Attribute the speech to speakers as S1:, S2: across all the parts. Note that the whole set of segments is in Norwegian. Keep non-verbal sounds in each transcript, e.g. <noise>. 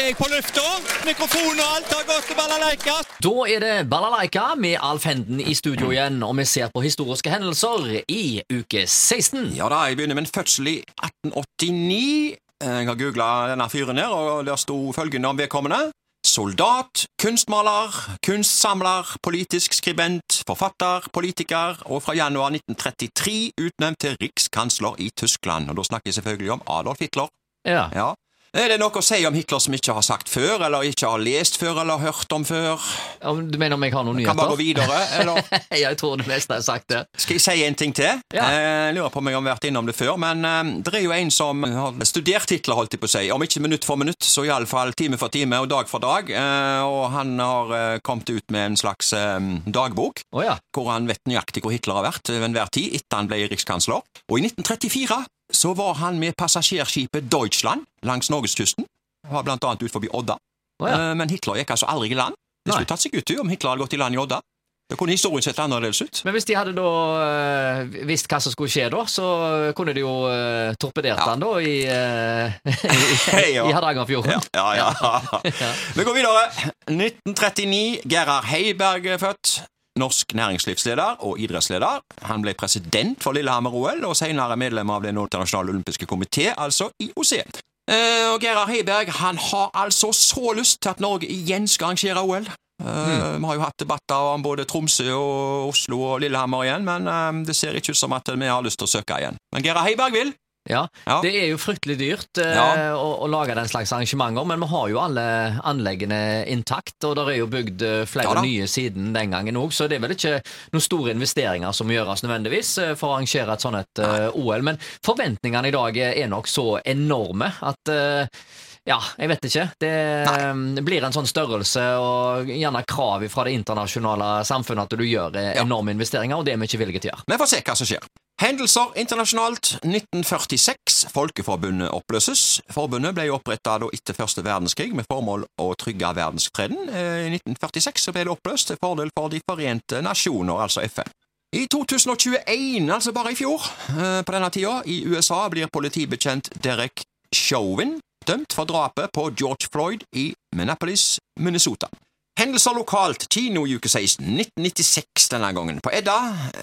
S1: er jeg på lufta. Mikrofon og alt har gått til balalaika.
S2: Da er det Balalaika med Alf Henden i studio igjen, og vi ser på historiske hendelser i uke 16.
S3: Ja da, jeg begynner med en fødsel i 1889. Jeg har googla denne fyren her, og der sto følgende om vedkommende. Soldat, kunstmaler, kunstsamler, politisk skribent, forfatter, politiker, og fra januar 1933 utnevnt til rikskansler i Tyskland. Og da snakker jeg selvfølgelig om Adolf Hitler.
S2: Ja.
S3: Ja. Er det noe å si om Hitler som ikke har sagt før, eller ikke har lest før, eller hørt om før?
S2: Om Du mener om jeg har noen
S3: Kan bare gå videre, eller <laughs>
S2: jeg tror det meste er sagt det.
S3: skal jeg si en ting til?
S2: Ja.
S3: Eh, Jeg lurer på om jeg har vært innom det før, men eh, det er jo en som har studert Hitler, holdt jeg på å si. Om ikke minutt for minutt, så iallfall time for time og dag for dag. Eh, Og han har eh, kommet ut med en slags eh, dagbok,
S2: oh, ja.
S3: hvor han vet nøyaktig hvor Hitler har vært ved enhver tid etter han ble rikskansler. Og i 1934 så var han med passasjerskipet Deutschland langs norgeskysten. Var blant annet ut forbi Odda.
S2: Oh, ja.
S3: Eh, Men Hitler gikk altså aldri i land. Det skulle tatt seg ut om Hitler hadde gått i land i Odda. Da kunne historien sett annerledes ut.
S2: Men hvis de hadde da eh, visst hva som skulle skje da, så kunne de jo uh, torpedert
S3: Ja.
S2: han da i, eh, <laughs> i, i Hardangerfjorden.
S3: Ja, ja, ja. <laughs> Vi går videre. 1939. Gerhard Heiberg er født. Norsk næringslivsleder og idrettsleder. Han ble president for Lillehammer-OL, og senere medlem av Den internasjonale olympiske komité, altså IOC. Uh, og Gerhard Heiberg han har altså så lyst til at Norge igjen skal arrangere OL. Eh, Vi har jo hatt debatter om både Tromsø og Oslo og Lillehammer igjen, men uh, det ser ikke ut som at vi har lyst til å søke igjen. Men Gerhard Heiberg vil.
S2: Ja,
S3: Ja.
S2: Det er jo fryktelig dyrt eh,
S3: Ja.
S2: å, å lage den slags arrangementer, men vi har jo alle anleggene intakt, og det er jo bygd eh, flere
S3: Ja
S2: nye siden den gangen òg, så det er vel ikke noen store investeringer som gjøres nødvendigvis eh, for å arrangere et sånt et eh, OL. Men forventningene i dag er nok så enorme at eh, ja, jeg vet ikke. Det eh, blir en sånn størrelse og gjerne krav fra det internasjonale samfunnet at du gjør eh,
S3: Ja.
S2: enorme investeringer, og det er vi ikke villige til å gjøre.
S3: Vi får se hva som skjer. Hendelser internasjonalt 1946. Folkeforbundet oppløses. Forbundet ble oppretta etter første verdenskrig med formål å trygge verdensfreden. Eh, I 1946 ble det oppløst til fordel for De forente nasjoner, altså FN. I 2021, altså bare i fjor, eh, på denne tida, i USA blir politibetjent Derek Chauvin dømt for drapet på George Floyd i Minneapolis, Minnesota. Hendelser lokalt, kino i uke 16, 1996 denne gangen. På Edda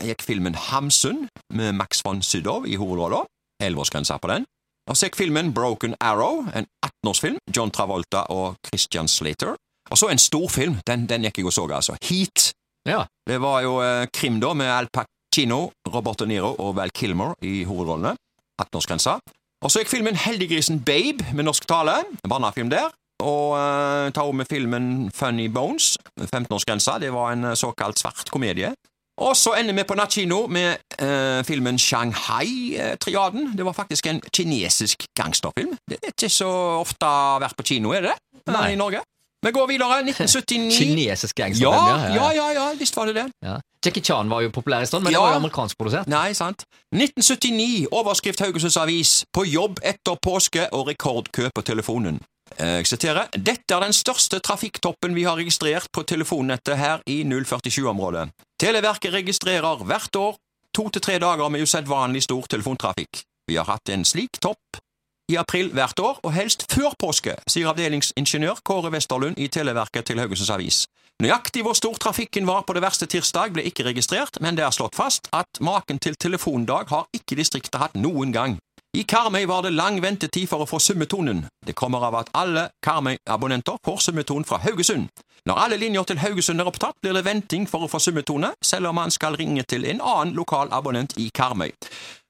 S3: gikk filmen Hamsun med Max von Sydow i hovedrollen. Elleveårsgrensa på den. Og så gikk filmen Broken Arrow, en 18-årsfilm. John Travolta og Christian Slater. Og så en storfilm, den, den gikk jeg og så, altså. Heat.
S2: Ja.
S3: Det var jo eh, krim, da, med Al Pacino, Robert De Niro og Val Kilmer i hovedrollene. 18-årsgrensa. Og så gikk filmen Heldiggrisen Babe med norsk tale. En barnefilm der. Og uh, ta med filmen Funny Bones, 15-årsgrensa. Det var en eh, såkalt svart komedie. Og så ender vi på nattkino med uh, filmen Shanghai-triaden. Det var faktisk en kinesisk gangsterfilm. Det er ikke så ofte vært på kino, er det det?
S2: Nei.
S3: I Norge. Vi går videre. <laughs> 1979.
S2: Kinesisk
S3: Ja,
S2: Ja,
S3: ja, ja, ja, visst var det det.
S2: Ja. Jackie Chan var jo populær en stund, men
S3: Ja.
S2: det var jo amerikansk produsert.
S3: Nei, sant. 1979, overskrift Haugesunds Avis. På jobb etter påske og rekordkø på telefonen. Eh, Jeg siterer. Dette er den største trafikktoppen vi har registrert på telefonnettet her i 047-området. Televerket registrerer hvert år to til tre dager med usedvanlig stor telefontrafikk. Vi har hatt en slik topp i april hvert år, og helst før påske, sier avdelingsingeniør Kåre Westerlund i Televerket til Haugesunds Avis. Nøyaktig hvor stor trafikken var på det verste tirsdag ble ikke registrert, men det er slått fast at maken til telefondag har ikke distriktet hatt noen gang. I Karmøy var det lang ventetid for å få summetonen. Det kommer av at alle Karmøy-abonnenter får summeton fra Haugesund. Når alle linjer til Haugesund er opptatt, blir det venting for å få summetone, selv om man skal ringe til en annen lokal abonnent i Karmøy.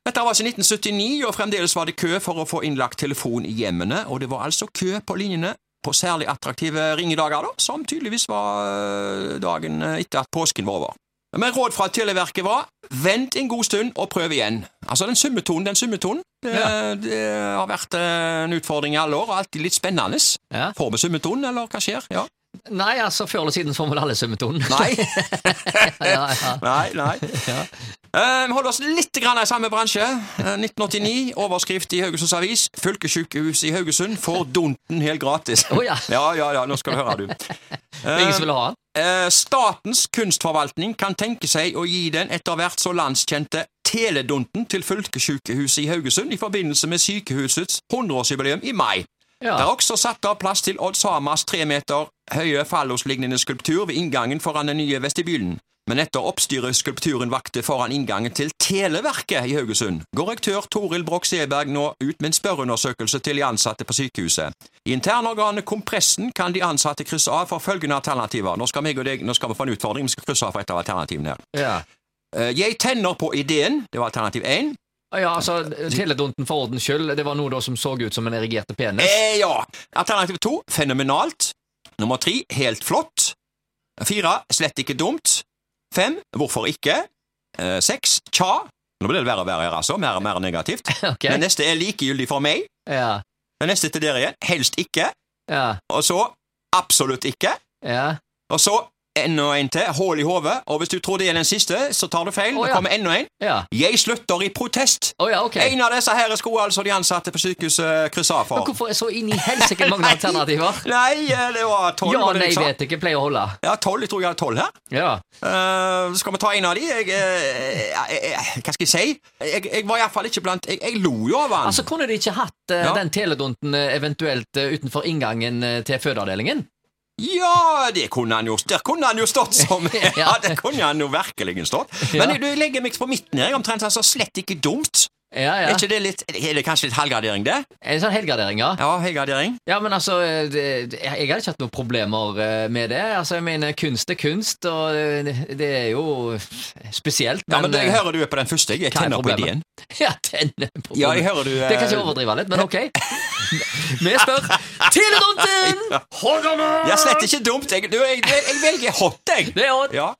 S3: Dette var altså 1979, og fremdeles var det kø for å få innlagt telefon i hjemmene, og det var altså kø på linjene på særlig attraktive ringedager, da, som tydeligvis var øh, dagen øh, etter at påsken var over. Men råd fra Televerket var vent en god stund og prøv igjen. Altså den summetonen, den summetonen, det,
S2: Ja.
S3: det har vært øh, en utfordring i alle år, og alltid litt spennende.
S2: Ja.
S3: Får vi summetonen, eller hva skjer? Ja.
S2: Nei, altså, før eller siden får vel alle summetonen.
S3: Nei. <laughs>
S2: ja, ja.
S3: nei, nei. Uh, Vi holder oss litt grann i samme bransje. Uh, 1989, overskrift i Haugesunds Avis. Fylkessykehuset i Haugesund får Donten helt gratis.
S2: Oh, ja. <laughs>
S3: ja, ja, ja, nå skal du høre, du. <laughs>
S2: Er Ingen som vil ha den?
S3: Eh, Statens kunstforvaltning kan tenke seg å gi den etter hvert så landskjente Teledonten til fylkessykehuset i Haugesund i forbindelse med sykehusets 100-årsjubileum i mai.
S2: Ja.
S3: Det er også satt av plass til Odd Samas tre meter høye falloslignende skulptur ved inngangen foran den nye vestibylen. Men etter oppstyret skulpturen vakte foran inngangen til Televerket i Haugesund, går rektør Toril Broch Seberg nå ut med en spørreundersøkelse til de ansatte på sykehuset. I internorganet Kompressen kan de ansatte krysse av for følgende alternativer. Nå skal, deg, nå skal vi få en utfordring, vi skal krysse av for et av alternativene her.
S2: Ja.
S3: Eh, Jeg tenner på ideen, det var alternativ én.
S2: Ja, altså, Teledonten for ordens skyld, det var noe da som så ut som en erigerte penis.
S3: Eh, ja. Alternativ to, fenomenalt. Nummer tre, helt flott. Fire, slett ikke dumt. Fem, hvorfor ikke? Eh, seks, tja. Nå blir det verre og verre her, altså. Mer og mer negativt. <laughs>
S2: okay.
S3: Den neste er likegyldig for meg.
S2: Ja,
S3: Den neste til dere igjen, helst ikke.
S2: ja,
S3: Og så absolutt ikke.
S2: ja.
S3: Og så enda en til, hull i hodet. Og hvis du tror det er den siste, så tar du feil.
S2: Å,
S3: Det kommer enda en.
S2: ja.
S3: Jeg slutter i protest.
S2: Oh, ja, okay.
S3: En av disse her skulle altså de ansatte på sykehuset krysse av for.
S2: hvorfor er så inn i helsike mange <laughs> alternativer?
S3: Nei, eh, det var tolv.
S2: Ja, nei,
S3: liksom.
S2: vet ikke, pleier å holde.
S3: Ja, tolv. Jeg tror jeg har tolv her.
S2: Ja.
S3: Uh, skal vi ta en av de? Jeg, uh, jeg, jeg, hva skal jeg si? Jeg, jeg var iallfall ikke blant Jeg, jeg lo jo av han.
S2: Altså, Kunne de ikke hatt uh,
S3: Ja.
S2: den teledonten eh, eventuelt eh, utenfor inngangen eh, til fødeavdelingen?
S3: Ja, det kunne han jo Der kunne han jo stått som <laughs> Ja, det kunne han jo virkelig stått. Men du legger meg på midten her, omtrent altså slett ikke dumt.
S2: Ja, ja.
S3: Er ikke det litt Er det kanskje litt halvgradering, det?
S2: En sånn helgardering, ja.
S3: Ja, helgradering.
S2: Ja, men altså, det, det- jeg hadde ikke hatt noen problemer eh, med det. Altså, jeg mener, kunst er kunst, og eh, det- det er jo spesielt,
S3: Ja, men jeg
S2: eh,
S3: hører du er på den første. Jeg
S2: hva er
S3: tenner på
S2: problemet?
S3: ideen. <laughs>
S2: Ja, tenner på
S3: Ja, jeg hører du eh,
S2: Det kan ikke overdrive litt, men <laughs> ok. Vi spør Teledonten! Hold jeg
S3: er slett ikke dumt. Jeg, du, jeg, jeg velger hot, jeg.
S2: Det er hot.
S3: Ja.